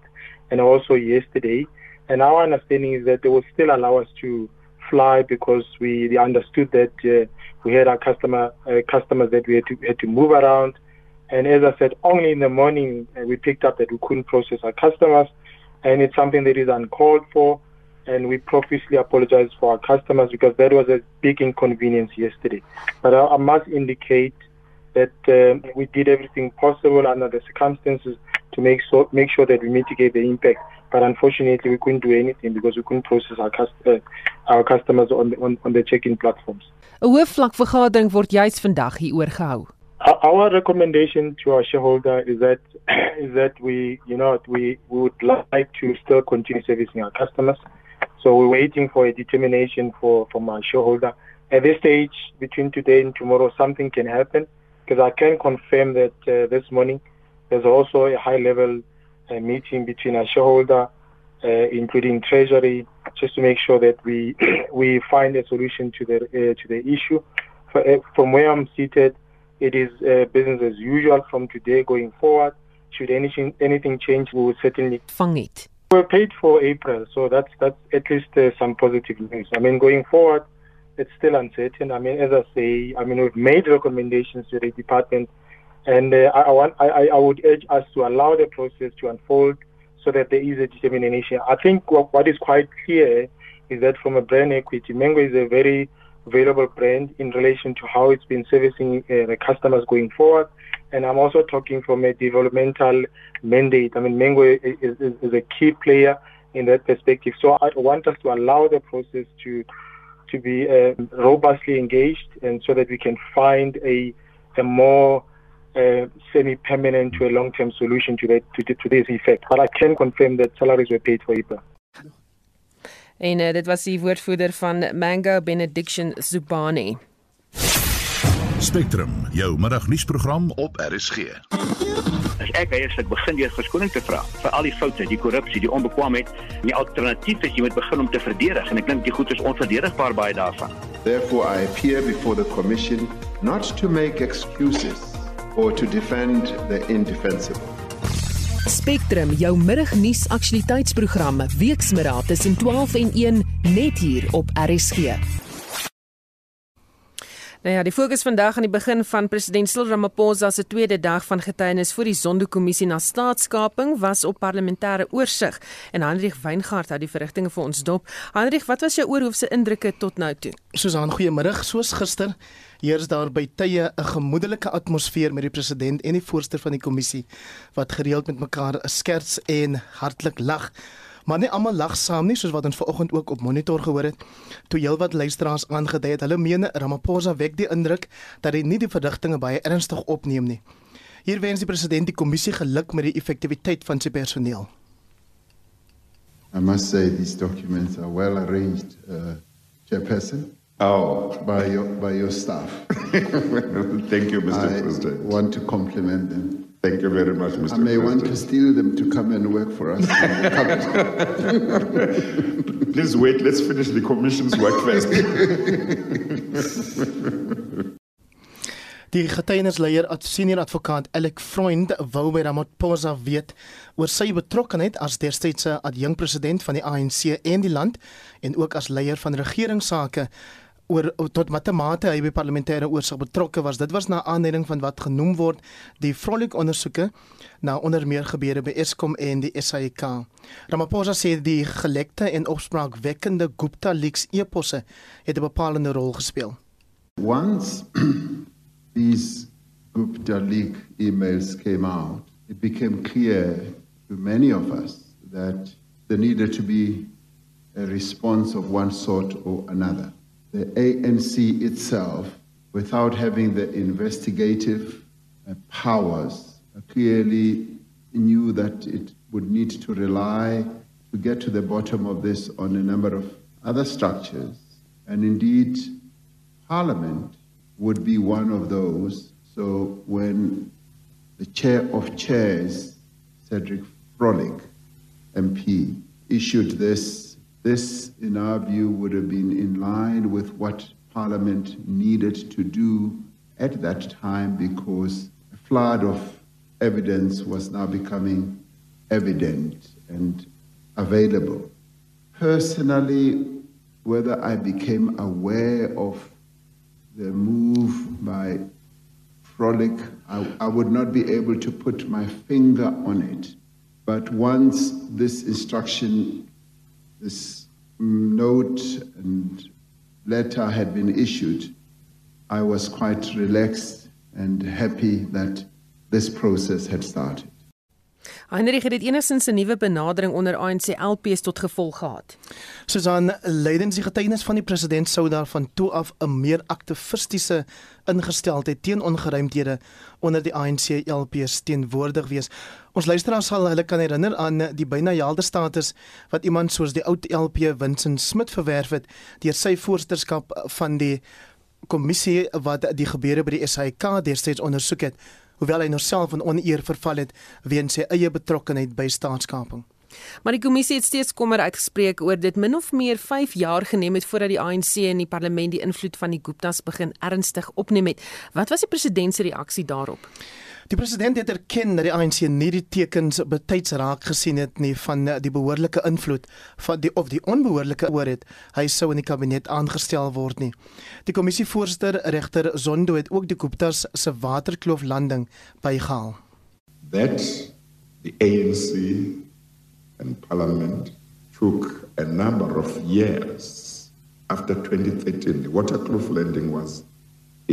and also yesterday. And our understanding is that they will still allow us to fly because we understood that uh, we had our customer uh, customers that we had to had to move around. And as I said, only in the morning uh, we picked up that we couldn't process our customers, and it's something that is uncalled for. And we profusely apologize for our customers because that was a big inconvenience yesterday. But I, I must indicate that um, we did everything possible under the circumstances to make so make sure that we mitigate the impact. But unfortunately, we couldn't do anything because we couldn't process our cust uh, our customers on the, on, on the check-in platforms. 'n Hoofvlakvergadering word juis vandag hieroor gehou. Our recommendation to our shareholder is that *coughs* is that we you know we, we would like to still continue servicing our customers. So we're waiting for a determination for from our shareholder. At this stage, between today and tomorrow, something can happen because I can confirm that uh, this morning there's also a high-level uh, meeting between our shareholder, uh, including Treasury, just to make sure that we *clears throat* we find a solution to the uh, to the issue. For, uh, from where I'm seated, it is uh, business as usual from today going forward. Should anything anything change, we will certainly vang it. We're paid for April, so that's that's at least uh, some positive news. I mean, going forward, it's still uncertain. I mean, as I say, I mean, we've made recommendations to the department, and uh, I, want I, I would urge us to allow the process to unfold so that there is a determination. I think what, what is quite clear is that from a brand equity, Mango is a very valuable brand in relation to how it's been servicing uh, the customers going forward. And I'm also talking from a developmental mandate. I mean, Mango is, is, is a key player in that perspective. So I want us to allow the process to to be uh, robustly engaged, and so that we can find a a more uh, semi-permanent to a long-term solution to that to, to this effect. But I can confirm that salaries were paid for April. En uh, dit was die woordvoerder van Mango Benediction Zubani. Spectrum, jou middagnuusprogram op RSG. As ek eers ek begin deur verskoning te vra vir al die foute, die korrupsie, die onbekwaamheid, die alternatief is jy moet begin om te verdedig en ek dink die goed is onverdedigbaar baie daarvan. Therefore I appear before the commission not to make excuses or to defend the indefensible. Spectrum, jou middagnuus aktualiteitsprogram, weksmiddag tussen 12 en 1 net hier op RSG. Nou ja, die fokus vandag aan die begin van president Cyril Ramaphosa se tweede dag van getuienis voor die Zondo-kommissie na staatskaping was op parlementêre oorsig en Hendrik Weingart het die verrigtinge vir ons dop. Hendrik, wat was jou oorhoofse indrukke tot nou toe? Susan, goeiemiddag. Soos gister heers daar by tye 'n gemoedelike atmosfeer met die president en die voorsteur van die kommissie wat gereeld met mekaar skerts en hartlik lag. Maar nie almal lag saam nie soos wat ons vanoggend ook op monitor gehoor het. Toe heelwat luisteraars aangedui het, hulle meen Ramaphosa wek die indruk dat hy nie die verdigtinge baie ernstig opneem nie. Hier wens die president die kommissie geluk met die effektiwiteit van sy personeel. I must say these documents are well arranged, uh, Chairperson. Oh, by your by your staff. *laughs* Thank you, Mr. I President. want to compliment them. Thank you very much, Mr. I may President. want to steal them to come and work for us. *laughs* Please wait, let's finish the commission's work first. Die getuienisleier at senior advokaat Alec Freund wou by Ramaphosa weet oor sy betrokkeheid as destydse adjunkpresident van die ANC en die land en ook as leier van regeringsake oor tot matemate hy by parlementêre oorsig betrokke was. Dit was na aanleiding van wat genoem word die vrolik ondersoeke na onder meer gebeure by Eskom en die SAIK. Ramaphosa sê die gelekte en opspraakwekkende Gupta Leaks eposse het 'n bepalende rol gespeel. Once *clears throat* these Gupta leak emails came out, it became clear to many of us that there needed to be a response of one sort or another. The ANC itself, without having the investigative uh, powers, uh, clearly knew that it would need to rely to get to the bottom of this on a number of other structures. And indeed, Parliament would be one of those. So when the chair of chairs, Cedric Frolick, MP, issued this, this, in our view, would have been in line with what Parliament needed to do at that time because a flood of evidence was now becoming evident and available. Personally, whether I became aware of the move by Frolic, I, I would not be able to put my finger on it. But once this instruction, this note and letter had been issued, I was quite relaxed and happy that this process had started. Heinrich het enigstens 'n nuwe benadering onder ANC LPs tot gevolg gehad. Susan, leidens die getuienis van die president sou daarvan toe af 'n meer aktivistiese ingesteldheid teen ongeruimdhede onder die ANC LPs teenwoordig wees. Ons luisteraars sal hulle kan herinner aan die byna jaalde status wat iemand soos die oud LP Vincent Smit verwerf het deur sy voorsitterskap van die kommissie wat die gebeure by die SAIK destyds ondersoek het hoewel hy nou self in oneer verval het weens sy eie betrokkeheid by staatskaping. Maar die kommissie het steeds kommer uitgespreek oor dit min of meer 5 jaar geneem het voordat die ANC in die parlement die invloed van die Guptas begin ernstig opneem het. Wat was die president se reaksie daarop? Die president het erken dat die ANC nie die tekens betyds raak gesien het nie van die behoorlike invloed van die of die onbehoorlike oor het hy sou in die kabinet aangestel word nie. Die kommissievoorsitter regter Zondo het ook die Guptas se waterkloof landing bygehaal. That the ANC and parliament took a number of years after 2013 the waterkloof landing was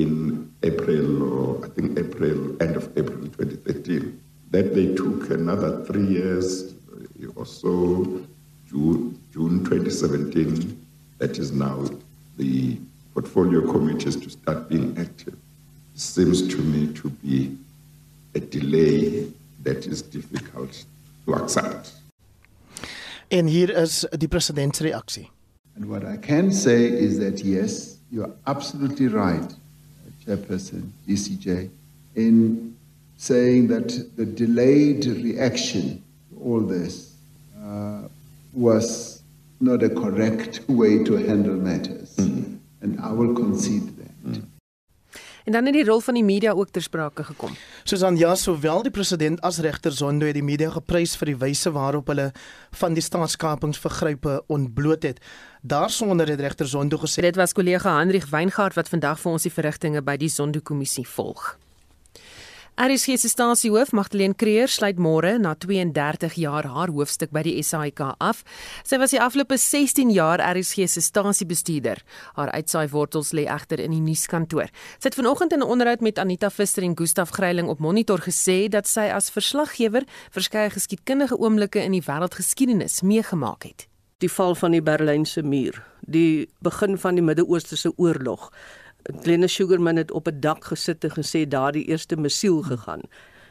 in April, or I think April, end of April 2013. That they took another three years uh, or so, June, June 2017, that is now the portfolio committees to start being active. It Seems to me to be a delay that is difficult to accept. En hier is die president. And what I can say is that yes, you are absolutely right. Chairperson, DCJ, in saying that the delayed reaction to all this uh, was not a correct *laughs* way to handle matters. Mm-hmm. And I will concede. En dan het die rol van die media ook ter sprake gekom. Soos aan ja, sowel die president as regter Zondo het die media geprys vir die wyse waarop hulle van die staatskapingsvergrype ontbloot het. Daarsonder het regter Zondo gesê dit was kollega Hendrik Weingart wat vandag vir ons die verrigtinge by die Zondo kommissie volg. RSG se stasiehoof Magdalene Creer sluit môre na 32 jaar haar hoofstuk by die SAIK af. Sy was die afgelope 16 jaar RSG se stasiebestuurder. Haar uitsaai wortels lê egter in die nuuskantoor. Sy het vanoggend in 'n onderhoud met Anita Visser en Gustaf Greiling op Monitor gesê dat sy as verslaggewer verskeie geskiedkundige oomblikke in die wêreldgeskiedenis meegemaak het. Die val van die Berlynse muur, die begin van die Midde-Ooste se oorlog, Glenn Sugarman het op 'n dak gesit en gesê daardie eerste missiel gegaan.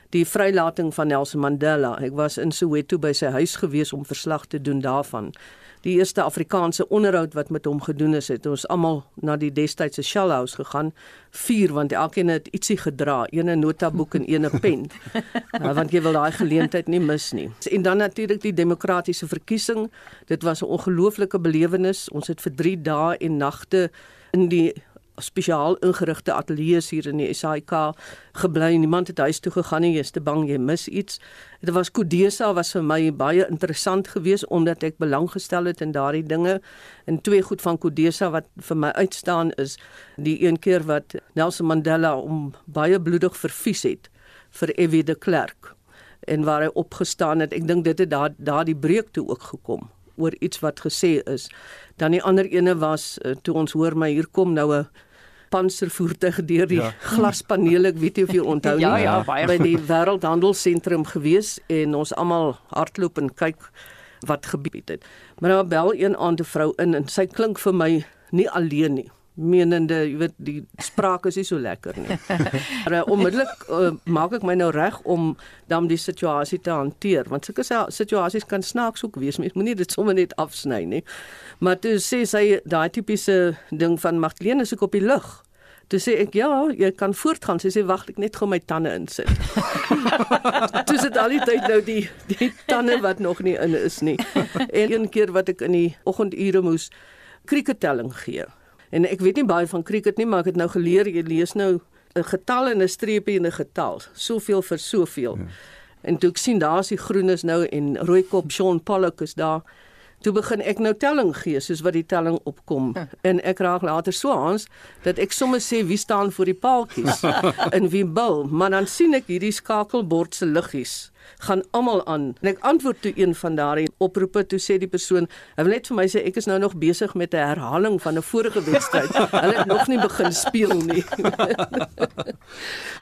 Die vrylating van Nelson Mandela. Ek was in Soweto by sy huis gewees om verslag te doen daarvan. die eerste Afrikaanse onderhoud wat met hom gedoen is, het ons almal na die destydse Shell House gegaan, vier want elkeen het ietsie gedra, een 'n notaboek en een 'n pen. uh, *laughs* want jy wil daai geleentheid nie mis nie. En dan natuurlik die demokratiese verkiesing. Dit was 'n ongelooflike belewenis. Ons het vir 3 dae en nagte in die spesiaal ingerigte ateljee's hier in die SAIK gebly. Niemand het huis toe gegaan nie. Jy's te bang jy mis iets. Dit was Kodesa was vir my baie interessant geweest omdat ek belang gestel het in daardie dinge. En twee goed van Kodesa wat vir my uitstaan is die een keer wat Nelson Mandela om baie bloedig verfies het vir F.W. de Klerk en waar hy opgestaan het. Ek dink dit het daar daardie breek toe ook gekom oor iets wat gesê is. Dan die ander ene was uh, toe ons hoor my hier kom nou 'n panservoertuig deur die ja. glaspanele, ek weet nie of jy onthou nie, ja, ja, by die Wêreldhandelsentrum gewees en ons almal hardloop en kyk wat gebeur het. Maar nou bel een aand 'n vrou in en sy klink vir my nie alleen nie menende jy weet die spraak is nie so lekker nie. *laughs* Maar uh, onmiddellik uh, maak ek my nou reg om dan die situasie te hanteer want sulke situasies kan snaaks ook wees. Mens moenie dit sommer net afsny nie. Maar toe sê sy daai tipiese ding van Magdalene is ek op die lug. Toe sê ek ja, jy kan voortgaan. Sy sê wag, ek net gou my tande insit. *laughs* Dis dit al die tyd nou die die tande wat nog nie in is nie. *laughs* En een keer wat ek in die oggendure moes kriketelling gee. En ek weet nie baie van cricket nie, maar ek het nou geleer jy lees nou 'n getal en 'n streepie en 'n getal, soveel vir soveel. Ja. En toe ek sien daar's die groenes nou en rooikop Sean Pollock is daar. Toe begin ek nou telling gee soos wat die telling opkom huh. en ek raak later so aans dat ek sommer sê wie staan voor die paaltjies *laughs* en wie bil maar dan sien ek hierdie skakelbord se liggies gaan almal aan en ek antwoord toe een van daardie oproepe toe sê die persoon hy wil net vir my sê ek is nou nog besig met 'n herhaling van 'n vorige wedstryd *laughs* hulle het nog nie begin speel nie *laughs*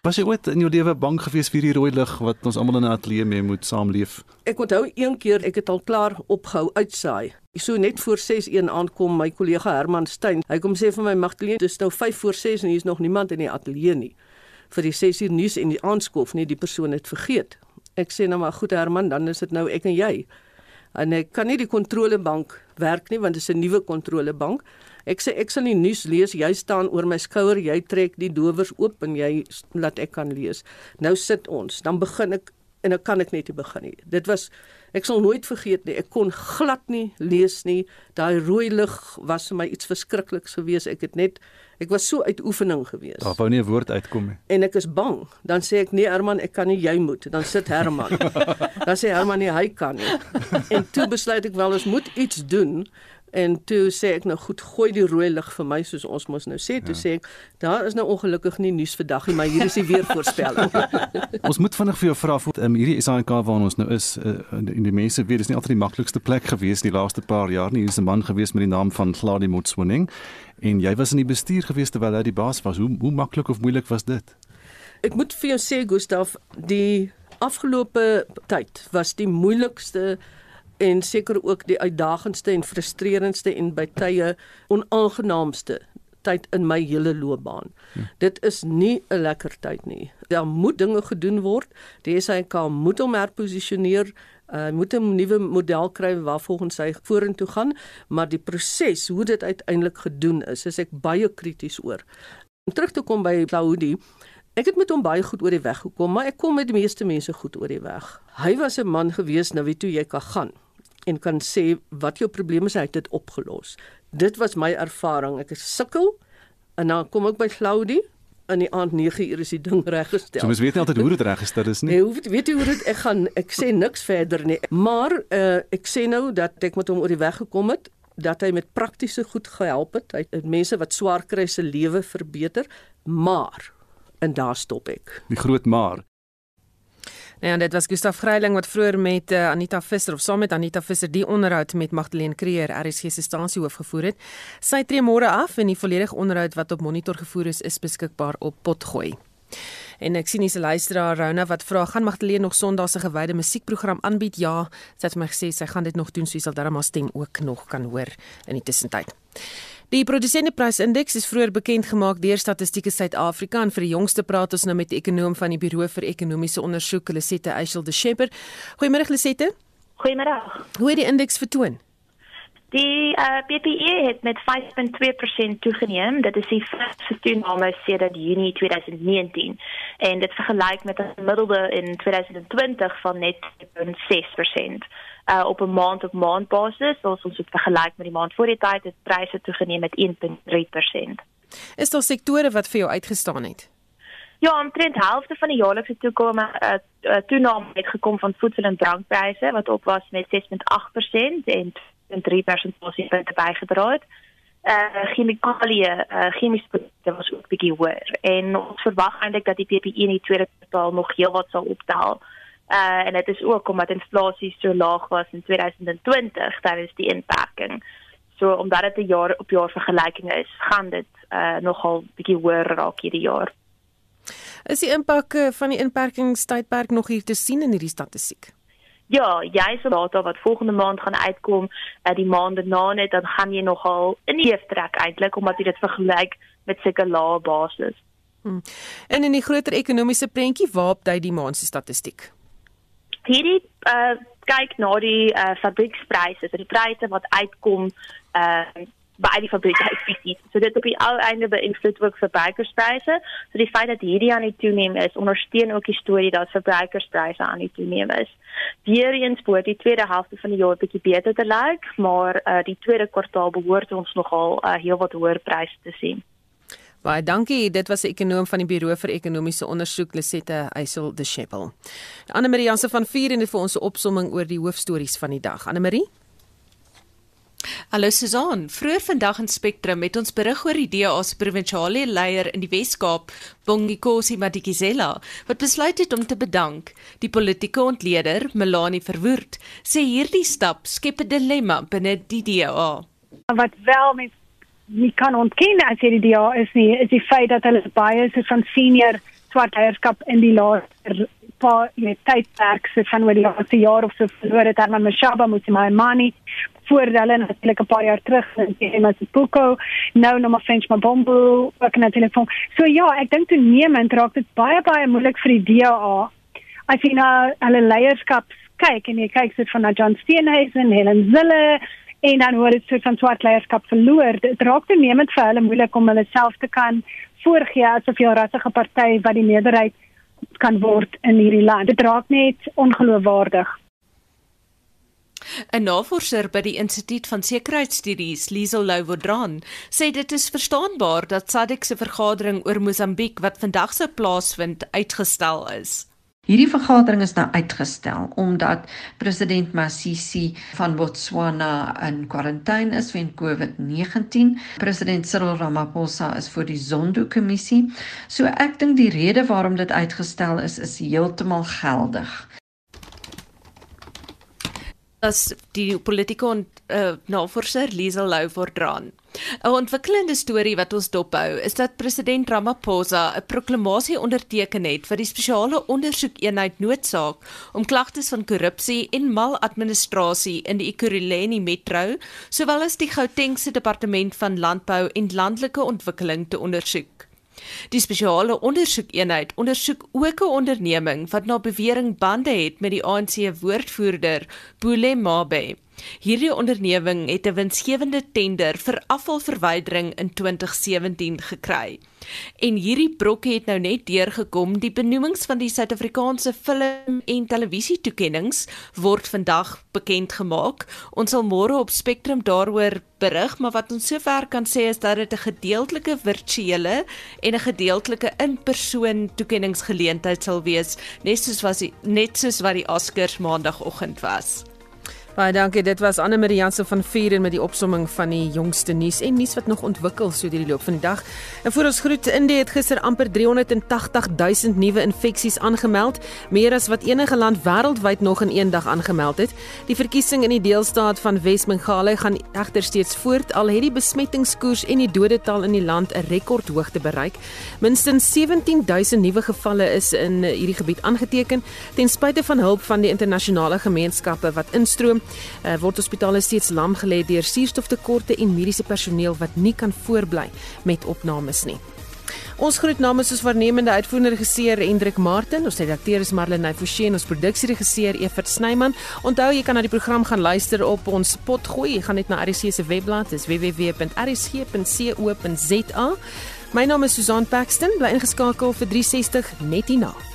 Was jy ooit in jou lewe bang geweest vir die rooi lig wat ons almal in 'n ateljee mee moet saamleef Ek onthou een keer ek het al klaar opgehou uitsaai. Ek so net voor 6:00 aankom my kollega Herman Stein. Hy kom sê vir my Magdalene, dit is nou 5 voor 6 en hier is nog niemand in die ateljee nie. Vir die 6:00 nuus en die aanskof, nee, die persoon het vergeet. Ek sê nou maar goed Herman, dan is dit nou ek en jy. En ek kan nie die kontrolebank werk nie want dit is 'n nuwe kontrolebank. Ek sê ek sal nie nuus lees, jy staan oor my skouer, jy trek die dowers oop en jy laat ek kan lees. Nou sit ons, dan begin ek en nou kan ek net nie begin nie. Dit was ek sal nooit vergeet nie. Ek kon glad nie lees nie. Daai rooi lig was vir my iets verskrikliks geweest. Ek het net ek was so uit oefening geweest. Daar wou nie 'n woord uitkom nie. En ek is bang. Dan sê ek nee Herman, ek kan nie jy moet. Dan sit Herman. *laughs* dan sê Herman nie hy kan nie. En toe besluit ek wel ons moet iets doen En toe sê ek nou goed, gooi die rooi lig vir my soos ons mos nou sê. Toe ja. sê ek, daar is nou ongelukkig nie nuus vandag nie, maar hier is die weervoorspelling. *laughs* ons moet vinnig vir jou vra, um, hierdie SAK waar ons nou is, uh, in die mense weet dis nie altyd die maklikste plek gewees die laaste paar jaar nie. Hier is 'n man gewees met die naam van Gladi Motswoning en jy was in die bestuur gewees terwyl hy die baas was. Hoe hoe maklik of moeilik was dit? Ek moet vir jou sê Gustaf, die afgelope tyd was die moeilikste en seker ook die uitdagendste en frustrerendste en by tye onaangenaamste tyd in my hele loopbaan. Hm. Dit is nie 'n lekker tyd nie. Daar moet dinge gedoen word. Die SAK moet hom herposisioneer. Uh moet 'n nuwe model kry waar volgens hy vorentoe gaan, maar die proses hoe dit uiteindelik gedoen is, is ek baie krities oor. Om terug te kom by Claudie, ek het met hom baie goed oor die weg gekom, maar ek kom met die meeste mense goed oor die weg. Hy was 'n man gewees nou wie toe jy kan gaan en kan sê wat jou probleme is, hy het dit opgelos. Dit was my ervaring. Ek is sukkel en dan kom ek by Claudie in die aand 9 uur is die ding reggestel. So mens weet nie altyd hoe dit reggestel is nie. Nee, hoe weet jy hoe dit ek gaan ek sê niks verder nie. Maar uh, ek sê nou dat ek met hom oor die weg gekom het dat hy met praktiese goed gehelp het. Hy het mense wat swaar kry se lewe verbeter, maar en daar stop ek. Die groot maar. Ja, dit was Gustaf Greiling wat vroeër met uh, Anita Visser of saam met Anita Visser die onderhoud met Magdalene Creer, RSG se stasiehoof gevoer het. Sy tree môre af en die volledige onderhoud wat op monitor gevoer is, is beskikbaar op Potgooi. En ek sien hierse luisteraar Rona wat vra gaan Magdalene nog Sondag se gewyde musiekprogram aanbied? Ja, sy het my gesê sy gaan dit nog doen, so jy sal darm haar stem ook nog kan hoor in die tussentyd. Die produsenteprysindeks is vroeër bekend gemaak deur Statistiek Suid-Afrika en vir die jongste praat ons nou met die ekonom van die Buro vir Ekonomiese Ondersoek, Lisette Eichel de Schepper. Goeiemôre Lisette. Goeiemôre. Hoe het die indeks vertoon? Die uh, PPE het met 5.2% toegeneem. Dit is die grootste toename sedert Junie 2019 en dit vergelyk met 'n gemiddelde in 2020 van net 0.6%. Uh, op 'n maand op maand basis, as ons dit vergelyk met die maand voor die tyd, het pryse toegeneem met 1.3%. Is daar sektore wat vir jou uitgestaan het? Ja, omtrent helfte van die jaarlikse toekomme uh, uh, toename het gekom van voedsel en drankpryse wat op was met 6.8% en 3 persentasiepunte bygedra het. Uh chemikalieë, uh chemiese produkte was ook bietjie hoër en ons verwag eintlik dat die PPE in die tweede kwartaal nog heelwat sal opdaal. Uh en dit is ook omdat inflasie so laag was in 2020 tydens die inperking. So omdat dit 'n jaar op jaar vergelyking is, gaan dit uh nogal bietjie hoër raak hierdie jaar. Is die impak van die inperkingstydperk nog hier te sien in hierdie statistiek? Ja, jy sal data wat volgende maand gaan uitkom, uh, die maande na net dan gaan jy nogal in die trek eintlik omdat jy dit vergelyk met sulke lae basis. Hmm. En in die groter ekonomiese prentjie, waar dui die maand se statistiek? Hierdie uh kyk na die uh fabriekspryse, die pryse wat uitkom uh by die fabriek spesifiek. So dit op die ou einde beïnvloed ook verbruikerspryse. So die feit dat hierdie aan die toeneem is, ondersteun ook die storie dat verbruikerspryse aan die toeneem is. Weereens behoort die tweede helfte van die jaar bietjie beter te lyk, maar uh die tweede kwartaal behoort ons nogal uh heelwat hoër pryse te sien. Baie dankie. Dit was 'n ekonom van die Buro vir Ekonomiese Ondersoek, Lisette Eysel de Scheppel. Anne Marie Jansen van Vier en dit vir ons 'n opsomming oor die hoofstories van die dag. Anne Marie Hallo Susan, vroeër vandag in Spectrum het ons berig oor die DA se provinsiale leier in die Wes-Kaap, Bongikosi Madikizela, wat besluit het om te bedank. Die politieke ontleder, Melanie Verwoerd, sê hierdie stap skep 'n dilemma binne die DA. Wat wel met nie kan ontken as hierdie DA is nie, is die feit dat hulle baie se van senior swart leierskap in die laaste paar net tydperk se van oor die laaste jaar of so verloor het Herman Mashaba, Musimani, voor hulle natuurlik 'n paar jaar terug in Emma se Puko, nou nog maar French Mabombo, ook natuurlik van. So ja, ek dink toenemend raak dit baie baie moeilik vir die DA. As jy na hulle leierskap kyk en jy kyk sit van na John Steenhuisen, Helen Zille en dan hoor dit so van swart leierskap verloor. Dit raak toenemend vir hulle moeilik om hulle self te kan voorgee asof jy 'n rassige party wat die meerderheid kan word in hierdie land. Dit raak net ongeloofwaardig. 'n Navorser by die Instituut van Sekuriteitsstudies, Liesel Louwodran, sê dit is verstaanbaar dat SADC se vergadering oor Mosambiek wat vandag sou plaasvind uitgestel is. Hierdie vergadering is nou uitgestel omdat president Masisi van Botswana in kwarantyne is weens COVID-19. President Cyril Ramaphosa is voor die Zondo-kommissie. So ek dink die rede waarom dit uitgestel is is heeltemal geldig as die politieke uh, navorser Liesel Lou voordraan. 'n Ontwikkelende storie wat ons dophou is dat president Ramaphosa 'n proklamasie onderteken het vir die spesiale ondersoekeenheid noodsaak om klagtes van korrupsie en maladministrasie in die Ekurhuleni Metro, sowel as die Gautengse Departement van Landbou en Landelike Ontwikkeling te ondersoek. Die spesiale ondersoekeenheid ondersoek ook 'n onderneming wat na bewering bande het met die ANC woordvoerder Boele Mabe. Hierdie onderneming het 'n winsgewende tender vir afvalverwydering in 2017 gekry. En hierdie brok het nou net deurgekom. Die benoemings van die Suid-Afrikaanse film en televisie toekenninge word vandag bekend gemaak. Ons sal môre op Spectrum daaroor berig, maar wat ons sover kan sê is dat dit 'n gedeeltelike virtuele en 'n gedeeltelike in-persoon toekenningsgeleentheid sal wees, net soos was die, net soos wat die Oscars maandagooggend was. Baie dankie. Dit was Anne Marie Jansen van Vier en met die opsomming van die jongste nuus en nuus wat nog ontwikkel so deur die loop van die dag. En voor ons groet, Indië het gister amper 380 000 nuwe infeksies aangemeld, meer as wat enige land wêreldwyd nog in een dag aangemeld het. Die verkiesing in die deelstaat van Wes-Bengale gaan egter steeds voort al het die besmettingskoers en die dodetal in die land 'n rekordhoogte bereik. Minstens 17 000 nuwe gevalle is in hierdie gebied aangeteken ten spyte van hulp van die internasionale gemeenskappe wat instroom uh, word hospitale steeds lam gelê deur suurstoftekorte en mediese personeel wat nie kan voortbly met opnames nie. Ons groet namens ons waarnemende uitvoerende regisseur Hendrik Martin, ons redakteur is Marlene Forsie en ons produksieregisseur Evert Snyman. Onthou jy kan na die program gaan luister op ons potgooi. Jy gaan net na RC se webblad, dis www.rc.co.za. My naam is Susan Paxton, bly ingeskakel vir 360 net hierna.